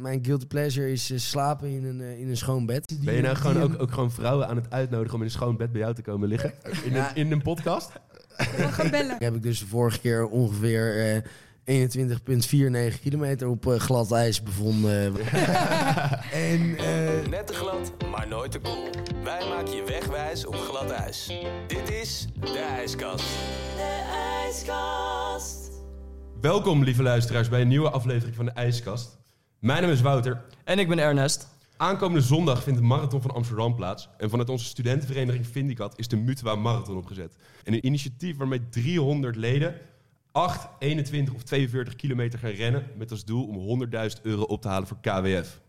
Mijn guilty pleasure is eh, slapen in een, eh, in een schoon bed. Ben je nou Die- gewoon die- ook, ook gewoon vrouwen aan het uitnodigen om in een schoon bed bij jou te komen liggen? In, Ja. een, in een podcast? We gaan bellen. Heb ik dus de vorige keer ongeveer eh 21,49 kilometer op glad ijs bevonden. en eh, Net te glad, maar nooit te koel. Wij maken je wegwijs op glad ijs. Dit is de ijskast. De ijskast. Welkom, lieve luisteraars, bij een nieuwe aflevering van de IJskast. Mijn naam is Wouter. En ik ben Ernest. Aankomende zondag vindt de Marathon van Amsterdam plaats. En vanuit onze studentenvereniging Vindicat is de Mutua Marathon opgezet. En een initiatief waarmee 300 leden 8, 21 of 42 kilometer gaan rennen... met als doel om 100.000 euro op te halen voor KWF.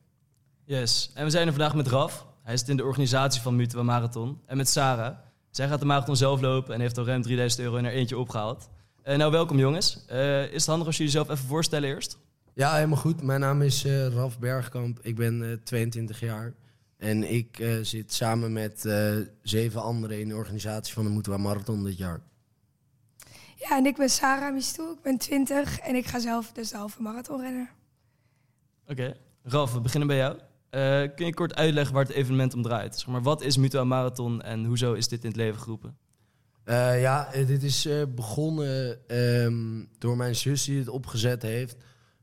Yes. En we zijn er vandaag met Raf. Hij zit in de organisatie van Mutua Marathon. En met Sarah. Zij gaat de marathon zelf lopen en heeft al ruim 3000 euro in haar eentje opgehaald. Eh, nou, welkom jongens. Eh, is het handig als jullie jezelf even voorstellen eerst? Ja, helemaal goed. Mijn naam is eh, Raf Bergkamp. Ik ben eh 22 jaar. En ik eh, zit samen met eh, zeven anderen in de organisatie van de Moetwa Marathon dit jaar. Ja, en ik ben Sarah Mistou, ik ben 20 en ik ga zelf dus de halve marathon rennen. Oké. Raf, we beginnen bij jou. Eh, kun je kort uitleggen waar het evenement om draait? Zeg maar, wat is Mutua Marathon en hoezo is dit in het leven geroepen? Eh, ja, eh, dit is eh, begonnen ehm, door mijn zus die het opgezet heeft.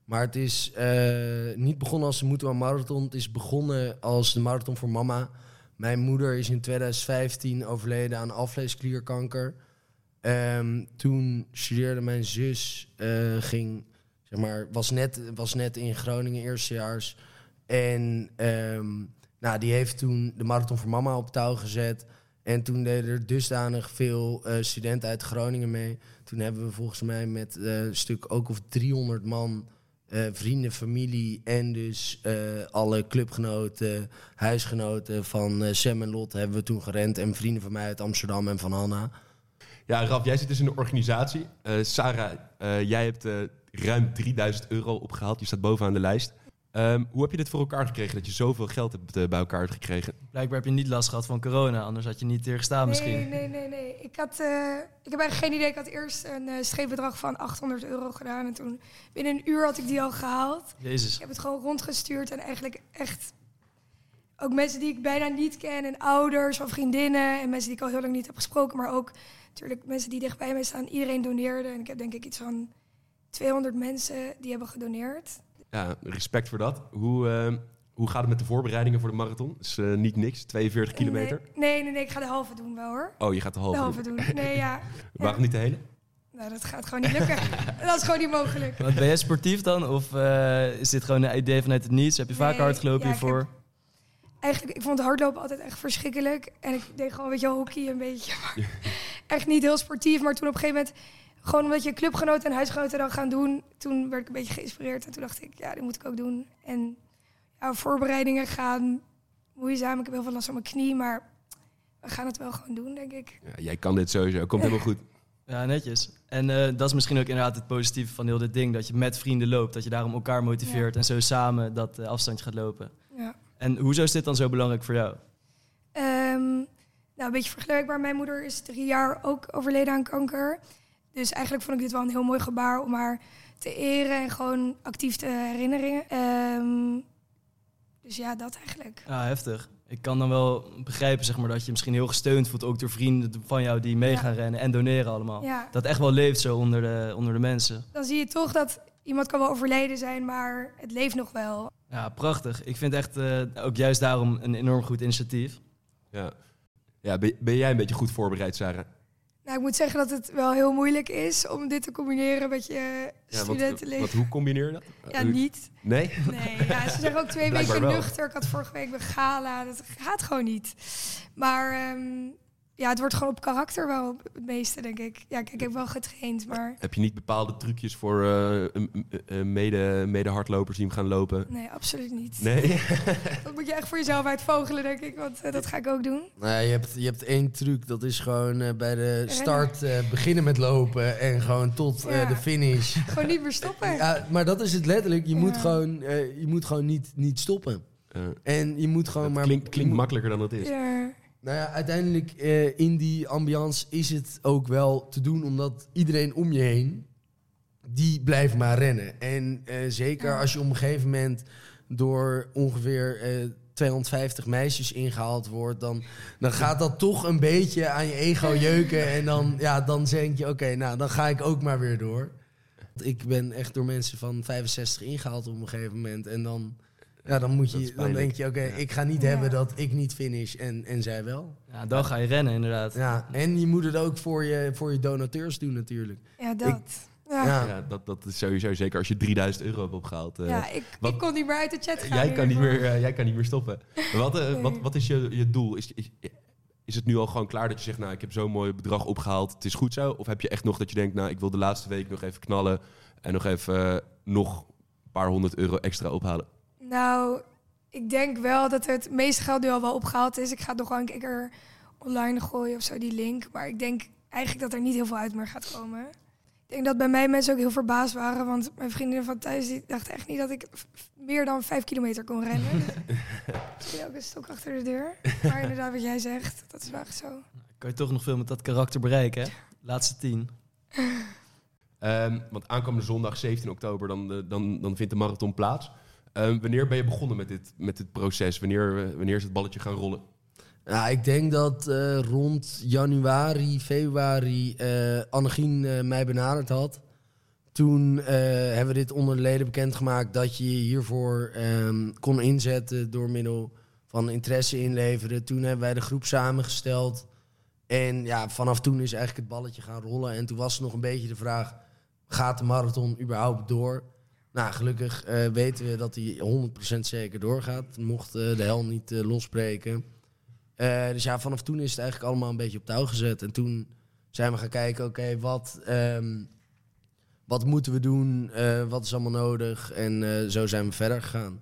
Maar het is eh, niet begonnen als de Moetwa Marathon. Het is begonnen als de Marathon voor Mama. Mijn moeder is in 2015 overleden aan alvleesklierkanker. Ehm, toen studeerde mijn zus, eh, ging, zeg maar, was net, was net in Groningen eerstejaars. En ehm, nou, die heeft toen de Marathon voor Mama op touw gezet. En toen deden er dusdanig veel eh, studenten uit Groningen mee. Toen hebben we volgens mij met een stuk ook of 300 man, eh, vrienden, familie en dus eh, alle clubgenoten, huisgenoten van eh, Sam en Lot hebben we toen gerend. En vrienden van mij uit Amsterdam en van Hanna. Ja, Raf, jij zit dus in de organisatie. Sarah, jij hebt ruim 3000 euro opgehaald. Je staat bovenaan de lijst. Ehm, hoe heb je dit voor elkaar gekregen dat je zoveel geld hebt, eh, bij elkaar hebt gekregen? Blijkbaar heb je niet last gehad van corona, anders had je niet hier gestaan misschien. Nee, nee, nee. Ik, had, eh, ik heb eigenlijk geen idee. Ik had eerst een uh, streepbedrag van 800 euro gedaan. En toen binnen een uur had ik die al gehaald. Jezus. Ik heb het gewoon rondgestuurd en eigenlijk echt... Ook mensen die ik bijna niet ken en ouders van vriendinnen en mensen die ik al heel lang niet heb gesproken. Maar ook natuurlijk mensen die dichtbij mij staan. Iedereen doneerde en ik heb denk ik iets van 200 mensen die hebben gedoneerd. Ja, respect voor dat. Hoe, eh, hoe gaat het met de voorbereidingen voor de marathon? Is eh, niet niks, 42 kilometer. Nee, nee, nee, nee, ik ga de halve doen wel hoor. Oh, je gaat de halve, De halve doen. doen. Nee, ja. Waarom niet de hele? Nou, dat gaat gewoon niet lukken. dat is gewoon niet mogelijk. Want ben jij sportief dan? Of eh, is dit gewoon een idee vanuit het niets? Heb je vaak Nee, hard gelopen ja, ik hiervoor? Eigenlijk, ik vond hardlopen altijd echt verschrikkelijk. En ik deed gewoon, weet je, wel, hockey een beetje. Maar echt niet heel sportief. Maar toen op een gegeven moment, gewoon omdat je clubgenoten en huisgenoten dan gaan doen, toen werd ik een beetje geïnspireerd. En toen dacht ik, ja, dit moet ik ook doen. En ja, voorbereidingen gaan moeizaam. Ik heb heel veel last van mijn knie, maar we gaan het wel gewoon doen, denk ik. Ja, jij kan dit sowieso, komt helemaal goed. Ja, netjes. En eh, dat is misschien ook inderdaad het positieve van heel dit ding. Dat je met vrienden loopt. Dat je daarom elkaar motiveert. En zo samen dat eh, afstandje gaat lopen. Ja. En hoezo is dit dan zo belangrijk voor jou? Ehm, nou, een beetje vergelijkbaar. Mijn moeder is drie jaar ook overleden aan kanker. Dus eigenlijk vond ik dit wel een heel mooi gebaar om haar te eren en gewoon actief te herinneren. Ehm, dus ja, dat eigenlijk. Ja, heftig. Ik kan dan wel begrijpen zeg maar, dat je misschien heel gesteund voelt. Ook door vrienden van jou die mee Ja. gaan rennen en doneren allemaal. Ja. Dat echt wel leeft zo onder de, onder de mensen. Dan zie je toch dat iemand kan wel overleden zijn, maar het leeft nog wel. Ja, prachtig. Ik vind echt eh, ook juist daarom een enorm goed initiatief. Ja, ja ben, ben jij een beetje goed voorbereid, Sarah? Nou, ik moet zeggen dat het wel heel moeilijk is om dit te combineren met je Ja, wat, studentenleven. wat, hoe combineer je dat? Ja, niet. Nee? Nee, ja, ze zeggen ook twee weken nuchter. Ik had vorige week bij gala. Dat gaat gewoon niet. Maar ehm, ja, het wordt gewoon op karakter wel het meeste, denk ik. Ja, kijk, ik heb wel getraind, maar Heb je niet bepaalde trucjes voor eh, mede, mede hardlopers die hem gaan lopen? nee, absoluut niet. Nee? Dat moet je echt voor jezelf uitvogelen, denk ik. Want eh, dat ga ik ook doen. Nou, je, hebt, je hebt één truc, dat is gewoon eh, bij de start eh, beginnen met lopen en gewoon tot eh, Ja. de finish. Gewoon niet meer stoppen. Ja, maar dat is het letterlijk. Je Ja. moet gewoon, eh, je moet gewoon niet, niet stoppen. En je moet gewoon het maar... klinkt, je klinkt makkelijker dan het is. Ja. Nou ja, uiteindelijk eh, in die ambiance is het ook wel te doen, omdat iedereen om je heen, die blijft maar rennen. En eh, zeker als je op een gegeven moment door ongeveer eh, 250 meisjes ingehaald wordt, dan, dan gaat dat toch een beetje aan je ego jeuken. En dan, ja, dan denk je, oké, nou, dan ga ik ook maar weer door. Ik ben echt door mensen van 65 ingehaald op een gegeven moment. En dan, ja, dan, moet je, dan denk je, oké, Ja. ik ga niet Ja. hebben dat ik niet finish en, en zij wel. Ja, dan ga je rennen inderdaad. Ja, en je moet het ook voor je, voor je donateurs doen natuurlijk. Ja, dat. ja. Ja. Ja, dat, dat is sowieso zeker als je 3000 euro hebt opgehaald. eh, Ja, ik, wat- ik kon niet meer uit de chat gaan. jij, kan niet meer, eh, jij kan niet meer stoppen. Wat, eh, Nee. wat, wat is je, je doel? Is, is, is het nu al gewoon klaar dat je zegt, nou, ik heb zo'n mooi bedrag opgehaald, het is goed zo? Of heb je echt nog dat je denkt, nou, ik wil de laatste week nog even knallen en nog even nog een paar honderd euro extra ophalen? Nou, ik denk wel dat het meeste geld nu al wel opgehaald is. Ik ga het nog wel een keer online gooien of zo, die link. Maar ik denk eigenlijk dat er niet heel veel uit meer gaat komen. Ik denk dat bij mij mensen ook heel verbaasd waren. Want mijn vriendinnen van thuis die dachten echt niet dat ik meer dan vijf kilometer kon rennen. Misschien ook een stok achter de deur. Maar inderdaad, wat jij zegt, dat is wel echt zo. Kan je toch nog veel met dat karakter bereiken, hè? Laatste tien. Ehm, want aankomende zondag, 17 oktober, dan, eh, dan, dan vindt de marathon plaats. Ehm, wanneer ben je begonnen met dit, met dit proces? Wanneer, eh, wanneer is het balletje gaan rollen? Ja, ik denk dat eh, rond januari, februari eh Annegien mij benaderd had. Toen hebben we dit onder de leden bekendgemaakt dat je hiervoor ehm, kon inzetten door middel van interesse inleveren. Toen hebben wij de groep samengesteld. En ja, vanaf toen is eigenlijk het balletje gaan rollen. En toen was nog een beetje de vraag, gaat de marathon überhaupt door? Nou, gelukkig eh, weten we dat hij 100% zeker doorgaat. Mocht eh, de hel niet eh, losbreken. Dus ja, vanaf toen is het eigenlijk allemaal een beetje op touw gezet. En toen zijn we gaan kijken, oké, wat, ehm, wat moeten we doen? Wat is allemaal nodig? En zo zijn we verder gegaan.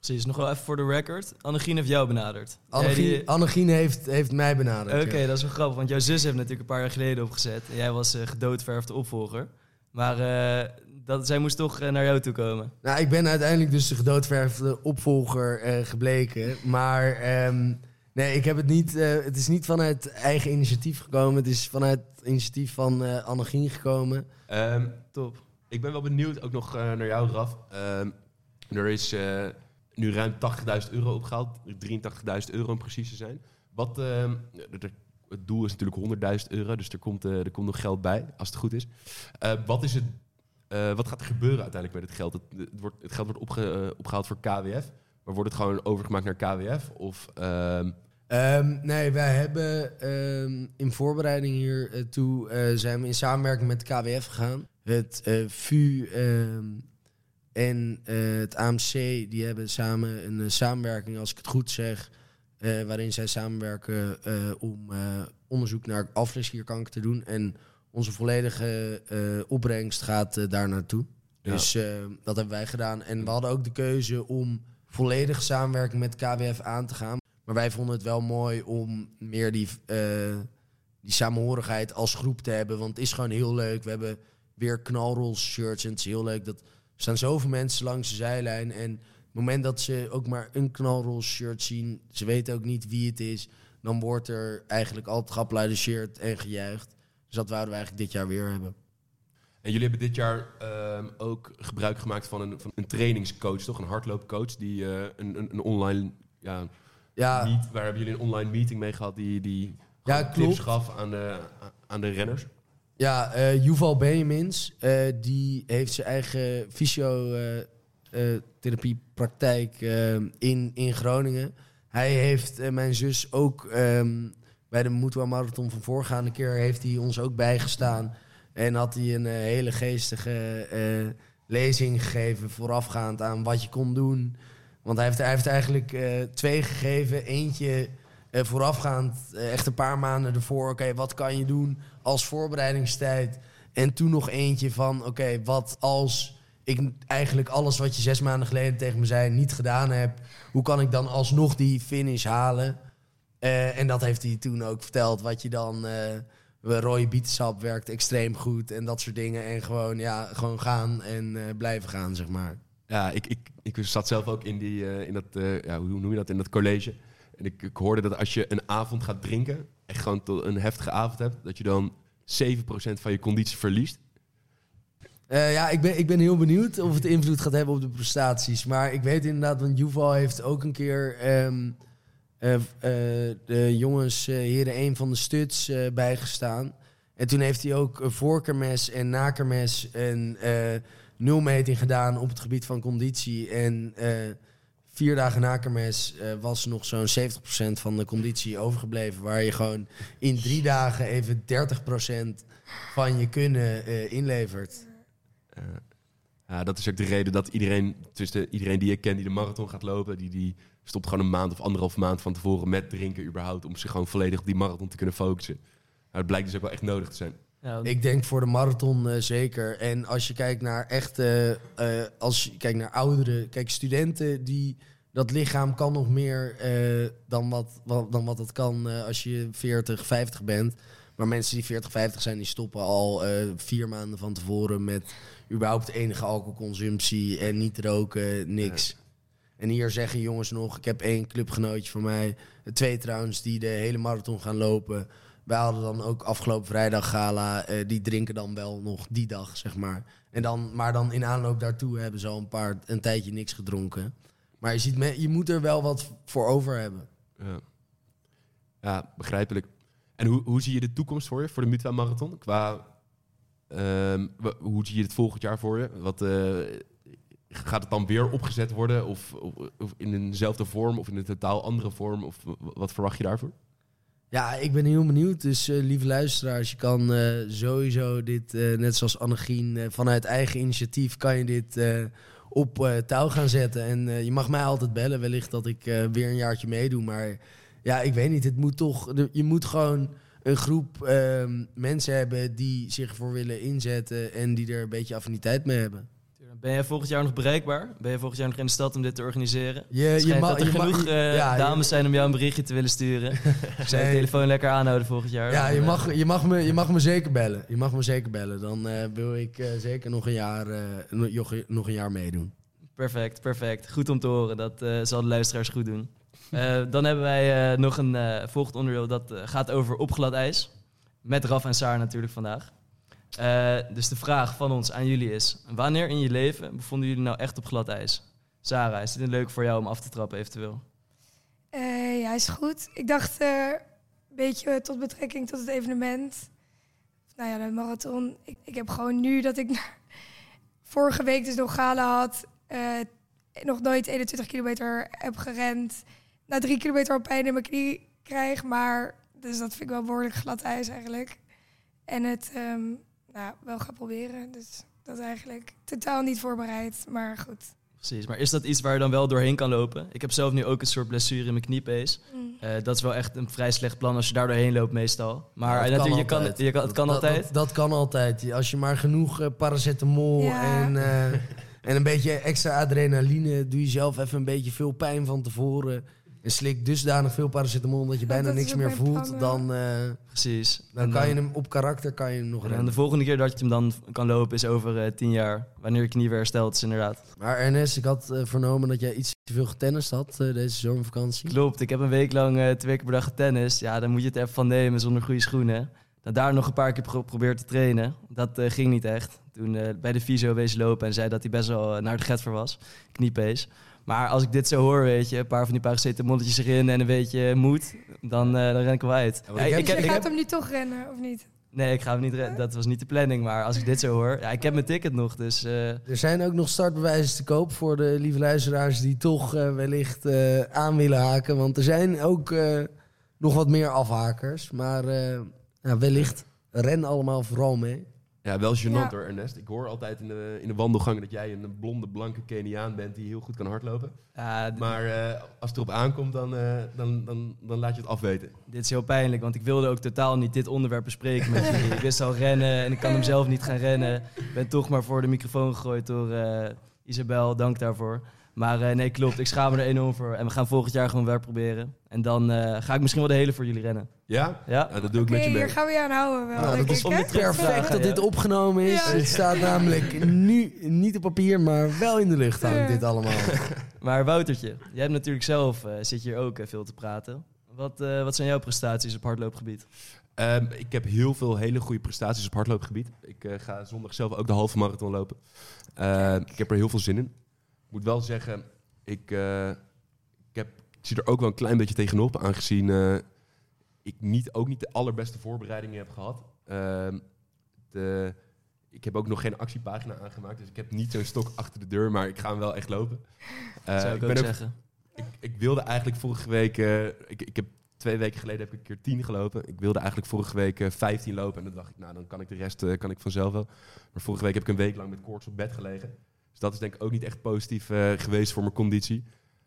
Precies, nog wel even voor de record. Annegien heeft jou benaderd. Annegien, Jij die- Annegien heeft, heeft mij benaderd. Oké, ja. dat is wel grappig, want jouw zus heeft natuurlijk een paar jaar geleden opgezet. En jij was gedoodverfde opvolger. Maar dat, zij moest toch eh, naar jou toe komen. Nou, ik ben uiteindelijk dus de gedoodverfde opvolger eh, gebleken. Maar ehm, nee, ik heb het niet. eh, het is niet vanuit eigen initiatief gekomen. Het is vanuit het initiatief van eh Annegien gekomen. Ehm, Top. ik ben wel benieuwd ook nog eh, naar jou, Raf. Ehm, er is eh, nu ruim 80.000 euro opgehaald. 83.000 euro om precies te zijn. Wat, het doel is natuurlijk 100.000 euro, dus er komt, eh, er komt nog geld bij, als het goed is. Eh, wat, is het, eh, wat gaat er gebeuren uiteindelijk met het geld? Het, het, wordt, het geld wordt opge- eh, opgehaald voor KWF, maar wordt het gewoon overgemaakt naar KWF? Of, ehm, Ehm, nee, wij hebben ehm, in voorbereiding hier eh, zijn we in samenwerking met KWF gegaan. Het VU en het AMC die hebben samen een samenwerking, als ik het goed zeg, waarin zij samenwerken om onderzoek naar afleslierkanker te doen. En onze volledige eh, opbrengst gaat eh, daar naartoe. Ja. Dus eh, dat hebben wij gedaan. En we hadden ook de keuze om volledige samenwerking met KWF aan te gaan. Maar wij vonden het wel mooi om meer die, die samenhorigheid als groep te hebben. Want het is gewoon heel leuk. We hebben weer knalrolls shirts en het is heel leuk. Dat, er staan zoveel mensen langs de zijlijn. En het moment dat ze ook maar een knalrolls shirt zien... ze weten ook niet wie het is... dan wordt er eigenlijk altijd geapplaudisseerd en gejuicht. Dus dat wouden we eigenlijk dit jaar weer hebben. En jullie hebben dit jaar ehm, ook gebruik gemaakt van een, van een trainingscoach, toch? Een hardloopcoach die eh, een, een, een online, ja, Ja, meet, waar hebben jullie een online meeting mee gehad die, die Ja, tips gaf aan de, aan de renners? Ja, eh Yuval Benjamins, eh, die heeft zijn eigen fysiotherapiepraktijk in, in Groningen. Hij heeft mijn zus ook ehm, bij de Moetwa Marathon van voorgaande keer heeft hij ons ook bijgestaan. En had hij een eh, hele geestige eh, lezing gegeven voorafgaand aan wat je kon doen. Want hij heeft, hij heeft eigenlijk eh, twee gegeven. Eentje voorafgaand, echt een paar maanden ervoor. Oké, wat kan je doen als voorbereidingstijd? En toen nog eentje van, oké, wat als ik eigenlijk alles wat je zes maanden geleden tegen me zei niet gedaan heb. Hoe kan ik dan alsnog die finish halen? Eh, en dat heeft hij toen ook verteld. Wat je dan... eh rode bietensap werkt extreem goed en dat soort dingen. En gewoon, ja, gewoon gaan en eh, blijven gaan, zeg maar. Ja, ik, ik, ik zat zelf ook in, die, in dat, ja, hoe noem je dat, in dat college. En ik, ik hoorde dat als je een avond gaat drinken, echt gewoon tot een heftige avond hebt, dat je dan 7% van je conditie verliest. Ja, ik ben, ik ben heel benieuwd of het invloed gaat hebben op de prestaties. Maar ik weet inderdaad, want Juval heeft ook een keer ehm, eh, eh, de jongens eh, heren 1 van de stuts eh, bijgestaan. En toen heeft hij ook een voorkermes en nakermes en eh nulmeting gedaan op het gebied van conditie. En eh, vier dagen nakermes eh, was nog zo'n 70% van de conditie overgebleven. Waar je gewoon in drie dagen even 30% van je kunnen eh, inlevert. Eh, ja, dat is ook de reden dat iedereen, tussen iedereen die ik ken die de marathon gaat lopen, die, die stopt gewoon een maand of anderhalf maand van tevoren met drinken überhaupt, om zich gewoon volledig op die marathon te kunnen focussen. Nou, dat blijkt dus ook wel echt nodig te zijn. Ja, Ik denk voor de marathon eh, zeker. En als je kijkt naar echte, eh, als je kijkt naar ouderen, kijk studenten die dat lichaam kan nog meer eh, dan, wat, wat, dan wat het kan eh, als je 40, 50 bent. Maar mensen die 40, 50 zijn, die stoppen al eh, vier maanden van tevoren met überhaupt enige alcoholconsumptie en niet roken, niks. En hier zeggen jongens nog, ik heb één clubgenootje van mij, twee trouwens, die de hele marathon gaan lopen. Wij hadden dan ook afgelopen vrijdag gala. eh, die drinken dan wel nog die dag, zeg maar. En dan, maar dan in aanloop daartoe hebben ze al een, paar, een tijdje niks gedronken. Maar je, ziet, je moet er wel wat voor over hebben. Ja, begrijpelijk. En hoe, hoe zie je de toekomst voor je, voor de Mutua Marathon? Qua, ehm, hoe zie je het volgend jaar voor je? Wat, eh, gaat het dan weer opgezet worden? Of, of, in eenzelfde vorm of in een totaal andere vorm? Of wat verwacht je daarvoor? Ja, ik ben heel benieuwd. Dus eh, lieve luisteraars, je kan eh, sowieso dit, eh, net zoals Annegien, vanuit eigen initiatief kan je dit op touw gaan zetten. En je mag mij altijd bellen, wellicht dat ik weer een jaartje meedoe. Maar ja, ik weet niet, het moet toch, je moet gewoon een groep ehm, mensen hebben die zich ervoor willen inzetten en die er een beetje affiniteit mee hebben. Ben jij volgend jaar nog bereikbaar? Ben je volgend jaar nog in de stad om dit te organiseren? Je, je schijnt mag- dat er je mag- genoeg eh, ja, je- dames zijn om jou een berichtje te willen sturen. Ik zou de Nee. telefoon lekker aanhouden volgend jaar. Ja, je eh, mag, je, mag me, je mag me zeker bellen. Je mag me zeker bellen. Dan eh, wil ik zeker nog een, jaar, nog, nog een jaar meedoen. Perfect, perfect. Goed om te horen. Dat zal de luisteraars goed doen. Dan hebben wij nog een volgend onderdeel dat gaat over opglad ijs. Met Raf en Saar natuurlijk vandaag. Eh, dus de vraag van ons aan jullie is: wanneer in je leven bevonden jullie nou echt op glad ijs? Sarah, is dit een leuk voor jou om af te trappen eventueel? Eh, ja, is goed. Ik dacht eh, een beetje tot betrekking tot het evenement. Nou ja, de marathon. Ik, ik heb gewoon nu dat ik vorige week dus nog gala had. nog nooit 21 kilometer heb gerend. Na drie kilometer al pijn in mijn knie krijg. Maar dus dat vind ik wel behoorlijk glad ijs eigenlijk. En het ehm, nou, wel gaan proberen. Dus dat eigenlijk totaal niet voorbereid. Maar goed. Precies, maar is dat iets waar je dan wel doorheen kan lopen? Ik heb zelf nu ook een soort blessure in mijn kniepees. Mm. Eh, dat is wel echt een vrij slecht plan als je daar doorheen loopt meestal. Maar Ja, natuurlijk, je kan, je kan, het kan Dat- altijd. Dat, dat kan altijd. Als je maar genoeg eh, paracetamol Ja. en, eh, en een beetje extra adrenaline... doe je zelf even een beetje veel pijn van tevoren... en slik dusdanig veel paracetamol dat je bijna dat niks meer voelt... dan, eh, Precies. dan En kan je hem op karakter kan je hem nog En rennen. de volgende keer dat je hem dan kan lopen is over eh, tien jaar. Wanneer je knie weer hersteld is, inderdaad. Maar Ernest, ik had eh, vernomen dat jij iets te veel getennist had eh, deze zomervakantie. Klopt, ik heb een week lang twee keer per dag getennis. Ja, dan moet je het even van nemen zonder goede schoenen. Dan daar nog een paar keer pro- geprobeerd te trainen. Dat eh, ging niet echt. Toen eh, bij de fysio wees lopen en zei dat hij best wel naar de get voor was. Kniepees. Maar als ik dit zo hoor, weet je, een paar van die paracetamolletjes erin en een beetje moed, dan, eh, dan ren ik wel uit. Ja, ik ik, Dus gaat heb- hem nu toch rennen, of niet? nee, ik ga hem niet redden. Dat was niet de planning, maar als ik dit zo hoor... Ja, ik heb mijn ticket nog, dus... eh, Er zijn ook nog startbewijzen te koop voor de lieve luisteraars die toch eh, wellicht eh, aan willen haken. Want er zijn ook eh, nog wat meer afhakers. Maar eh, ja, wellicht ren allemaal vooral mee. Ja, wel gênant Ja. hoor, Ernest. Ik hoor altijd in de, in de wandelgangen dat jij een blonde, blanke Keniaan bent die heel goed kan hardlopen. Maar eh, als het erop aankomt, dan, eh, dan, dan, dan laat je het afweten. Dit is heel pijnlijk, want ik wilde ook totaal niet dit onderwerp bespreken met jullie. Ik wist al rennen en ik kan hem zelf niet gaan rennen. Ik ben toch maar voor de microfoon gegooid door eh, Isabel, dank daarvoor. Maar eh, nee, klopt, ik schaam me er enorm voor. En we gaan volgend jaar gewoon weer proberen. En dan eh, ga ik misschien wel de hele voor jullie rennen. Ja? Ja? Ja, dat doe ik Oké, met je mee. hier gaan we je aan houden wel, Nou, dat ik, te Perfect dat dit opgenomen is. Ja. Het staat namelijk nu niet op papier, maar wel in de lucht hangt Ja. dit allemaal. Maar Woutertje, jij hebt natuurlijk zelf, eh, zit hier ook veel te praten. Wat, eh, wat zijn jouw prestaties op hardloopgebied? Ehm, ik heb heel veel hele goede prestaties op hardloopgebied. Ik eh, ga zondag zelf ook de halve marathon lopen. Ehm, ik heb er heel veel zin in. Ik moet wel zeggen, ik, eh, ik, heb, ik zie er ook wel een klein beetje tegenop, aangezien eh, ik niet, ook niet de allerbeste voorbereidingen heb gehad. Ehm, de, ik heb ook nog geen actiepagina aangemaakt, dus ik heb niet zo'n stok achter de deur, maar ik ga hem wel echt lopen. Eh, Zou ik, ook ook- zeggen. ik, ik wilde eigenlijk vorige week. eh, ik, ik heb twee weken geleden heb ik een keer 10 gelopen. Ik wilde eigenlijk vorige week eh, 15 lopen. En dan dacht ik, nou dan kan ik de rest eh, kan ik vanzelf wel. Maar vorige week heb ik een week lang met koorts op bed gelegen. Dus dat is denk ik ook niet echt positief eh, geweest voor mijn conditie.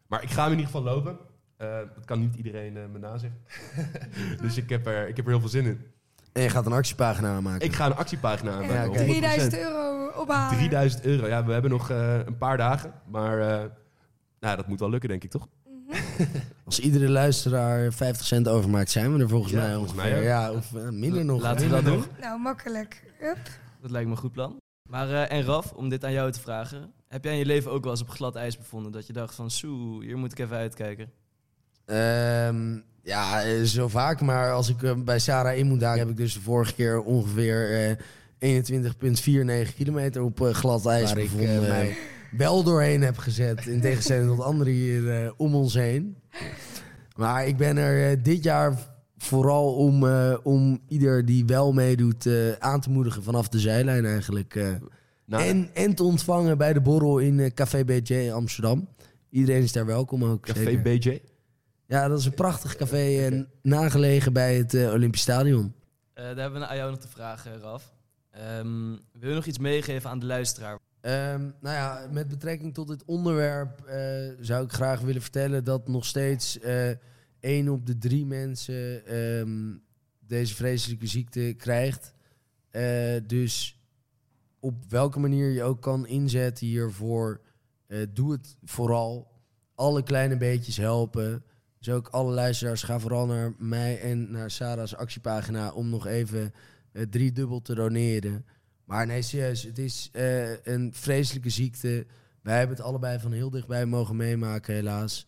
Maar ik ga hem in ieder geval lopen. Eh, dat kan niet iedereen eh, me nazeggen. dus ik heb, er, ik heb er heel veel zin in. En je gaat een actiepagina aanmaken. Ik ga een actiepagina aanmaken. Ja, oké. 100%. 3000 euro ophalen. 3000 euro. Ja, we hebben nog eh, een paar dagen. Maar eh, nou, dat moet wel lukken, denk ik, toch? Als iedere luisteraar 50 cent overmaakt, zijn we er volgens Ja, mij volgens ja, of minder nog. Laten we dat doen. Nou, makkelijk. Hup. Dat lijkt me een goed plan. Maar eh, en Raf, om dit aan jou te vragen. Heb jij in je leven ook wel eens op glad ijs bevonden? Dat je dacht van, soe, hier moet ik even uitkijken. Ehm, ja, eh, zo vaak. Maar als ik eh, bij Sarah in moet dagen, heb ik dus de vorige keer ongeveer eh 21,49 kilometer op glad ijs Waar ik, bevonden. mij wel doorheen heb gezet. In tegenstelling tot anderen hier eh, om ons heen. Maar ik ben er dit jaar vooral om, eh, om ieder die wel meedoet eh, aan te moedigen vanaf de zijlijn eigenlijk. eh. Nou, en, en te ontvangen bij de borrel in Café BJ in Amsterdam. Iedereen is daar welkom ook. Café zeker. BJ. Ja, dat is een prachtig café en nagelegen bij het Olympisch Stadion. Eh, daar hebben we aan jou nog te vragen, Raf. Ehm, wil je nog iets meegeven aan de luisteraar? Ehm, nou ja, met betrekking tot dit onderwerp eh, zou ik graag willen vertellen dat nog steeds eh één op de drie mensen ehm, deze vreselijke ziekte krijgt. Eh, dus op welke manier je ook kan inzetten hiervoor, eh, doe het vooral. Alle kleine beetjes helpen. Dus ook alle luisteraars, ga vooral naar mij en naar Sarah's actiepagina om nog even eh drie dubbel te doneren. Maar nee, serieus, het is een vreselijke ziekte. Wij hebben het allebei van heel dichtbij mogen meemaken, helaas.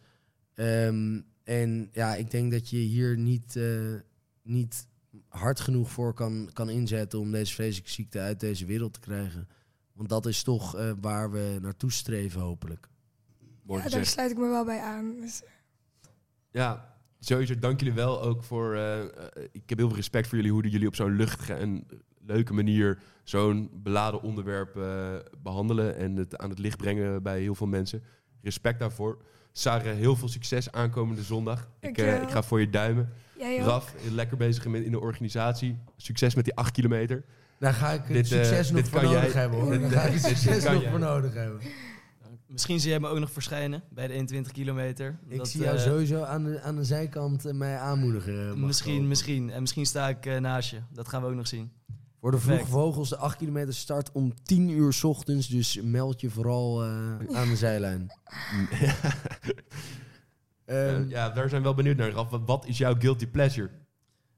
Ehm, en ja, ik denk dat je hier niet, eh, niet hard genoeg voor kan, kan inzetten om deze vreselijke ziekte uit deze wereld te krijgen. Want dat is toch eh, waar we naartoe streven, hopelijk. Mooi Ja, daar sluit ik me wel bij aan. Dus, Ja, sowieso dank jullie wel ook voor... eh, eh, ik heb heel veel respect voor jullie, hoe jullie op zo'n luchtige en leuke manier zo'n beladen onderwerp eh, behandelen en het aan het licht brengen bij heel veel mensen. Respect daarvoor. Sarah, heel veel succes aankomende zondag. Ik, eh, ik ga voor je duimen. jij ook. Raf, lekker bezig in in de organisatie. Succes met die 8 kilometer. Daar ga ik Dit, succes nog dit voor kan nodig jij- hebben, hoor. dit- Daar ga ik succes nog jij. voor nodig hebben. Misschien zie jij me ook nog verschijnen bij de 21 kilometer. Ik Dat, zie jou eh, sowieso aan de, aan de zijkant eh, mij aanmoedigen. Misschien, misschien. En misschien sta ik naast je. Dat gaan we ook nog zien. Voor de vroege Perfect. vogels, de 8 kilometer start om 10 uur 's ochtends. Dus meld je vooral eh, aan de zijlijn. Eh, Ehm, ja, daar zijn we wel benieuwd naar. Raf, wat, is jouw guilty pleasure?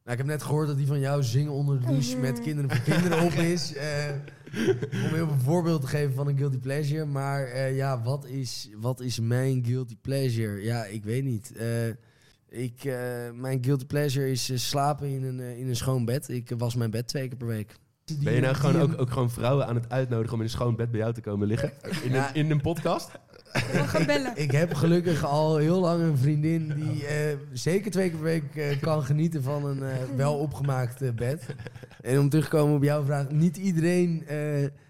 nou, ik heb net gehoord dat die van jou zingen onder de douche met kinderen voor kinderen op is. Eh, om heel een voorbeeld te geven van een guilty pleasure. Maar eh, ja, wat is, wat is mijn guilty pleasure? Ja, ik weet niet. Eh, ik, eh, mijn guilty pleasure is eh, slapen in een, eh, in een schoon bed. Ik was mijn bed twee keer per week. Ben je nou gewoon ook, ook gewoon vrouwen aan het uitnodigen om in een schoon bed bij jou te komen liggen? In Ja. een, in een podcast? We gaan bellen. Ik heb gelukkig al heel lang een vriendin die eh, zeker twee keer per week kan genieten van een eh, wel opgemaakt bed. En om terug te komen op jouw vraag, niet iedereen eh,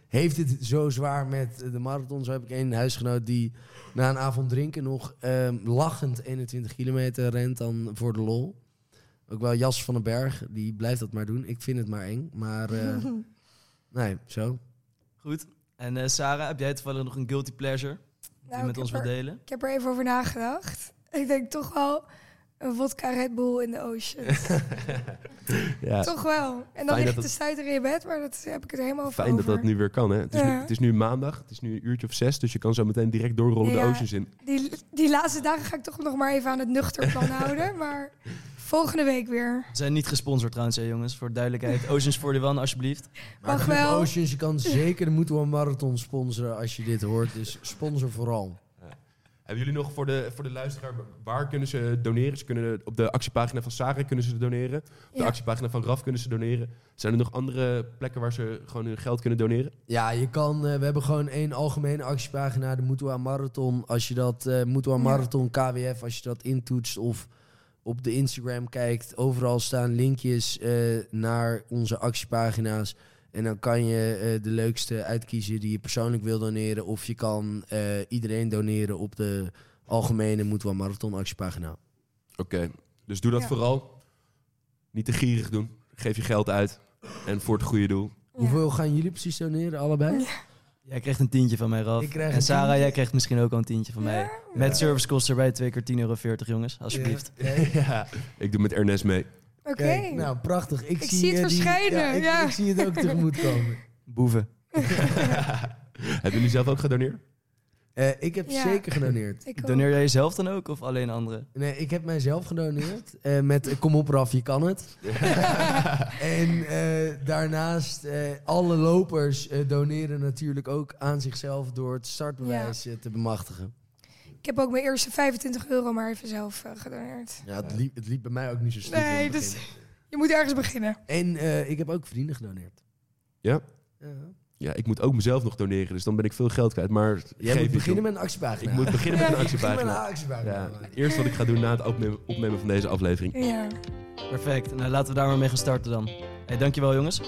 heeft het zo zwaar met de marathon. Zo heb ik een huisgenoot die na een avond drinken nog eh, lachend 21 kilometer rent dan voor de lol. Ook wel Jas van den Berg, die blijft dat maar doen. Ik vind het maar eng, maar eh, nee, zo. Goed. En eh, Sarah, heb jij toevallig nog een guilty pleasure die Nou, je ik met ons er- delen? Ik heb er even over nagedacht. Ik denk toch wel een vodka Red Bull in de ocean. Ja, toch wel. En dan Fijn lig dat je te het- stuiten in je bed, maar dat heb ik het helemaal over. fijn dat dat nu weer kan. Hè? Het, is nu, het is nu maandag, het is nu een uurtje of zes, dus je kan zo meteen direct doorrollen de oceans in. Die, die laatste dagen ga ik toch nog maar even aan het nuchterplan houden. Maar volgende week weer. We zijn niet gesponsord trouwens, hè, jongens. Voor duidelijkheid. Oceans 41, alsjeblieft. Maar Mag Club wel. Oceans, je kan zeker de Moeten Marathon sponsoren als je dit hoort. Dus sponsor vooral. Hebben jullie nog voor de, voor de luisteraar, waar kunnen ze doneren? Ze kunnen op de actiepagina van Sarah kunnen ze doneren. Op de Ja. actiepagina van Raf kunnen ze doneren. Zijn er nog andere plekken waar ze gewoon hun geld kunnen doneren? Ja, je kan, eh, we hebben gewoon één algemene actiepagina, de Mutua Marathon. Als je dat, eh Mutua Ja. Marathon KWF, als je dat intoetst of op de Instagram kijkt, overal staan linkjes eh, naar onze actiepagina's. En dan kan je eh, de leukste uitkiezen die je persoonlijk wil doneren. Of je kan eh, iedereen doneren op de algemene Mutua Marathon actiepagina. Oké, dus doe dat Ja. vooral. Niet te gierig doen. Geef je geld uit. En voor het goede doel. Hoeveel gaan jullie precies doneren, allebei? Jij krijgt een tientje van mij, krijg en Sarah, tientje. jij krijgt misschien ook al een tientje van mij. Met servicekosten erbij, twee keer 10,40 euro, jongens. Alsjeblieft. Ja. ja, ik doe met Ernest mee. Oké. Nou prachtig. Ik, Ik zie, zie het die- verschijnen, ja, ik, ja. ik zie het ook tegemoet komen. Boeven. Hebben jullie zelf ook gedoneerd? Eh, ik heb Ja. zeker gedoneerd. Doneer jij jezelf dan ook of alleen anderen? Nee, ik heb mijzelf gedoneerd. eh, met eh, kom op Raf, je kan het. en eh, daarnaast, eh, alle lopers eh, doneren natuurlijk ook aan zichzelf door het startbewijs te bemachtigen. Ik heb ook mijn eerste 25 euro maar even zelf eh, gedoneerd. Ja, het liep, het liep bij mij ook niet zo snel. Nee, dus je moet ergens beginnen. En eh, ik heb ook vrienden gedoneerd. Ja? Ja. Ja, ik moet ook mezelf nog doneren. Dus dan ben ik veel geld kwijt. Maar Jij moet beginnen met een actiepagina. Ik moet beginnen met een Begin met een actiepagina. actiepagina. Ja, eerst wat ik ga doen na het opnemen, opnemen van deze aflevering. Ja. Perfect. Nou, laten we daar maar mee gaan starten dan. Hey, dankjewel jongens.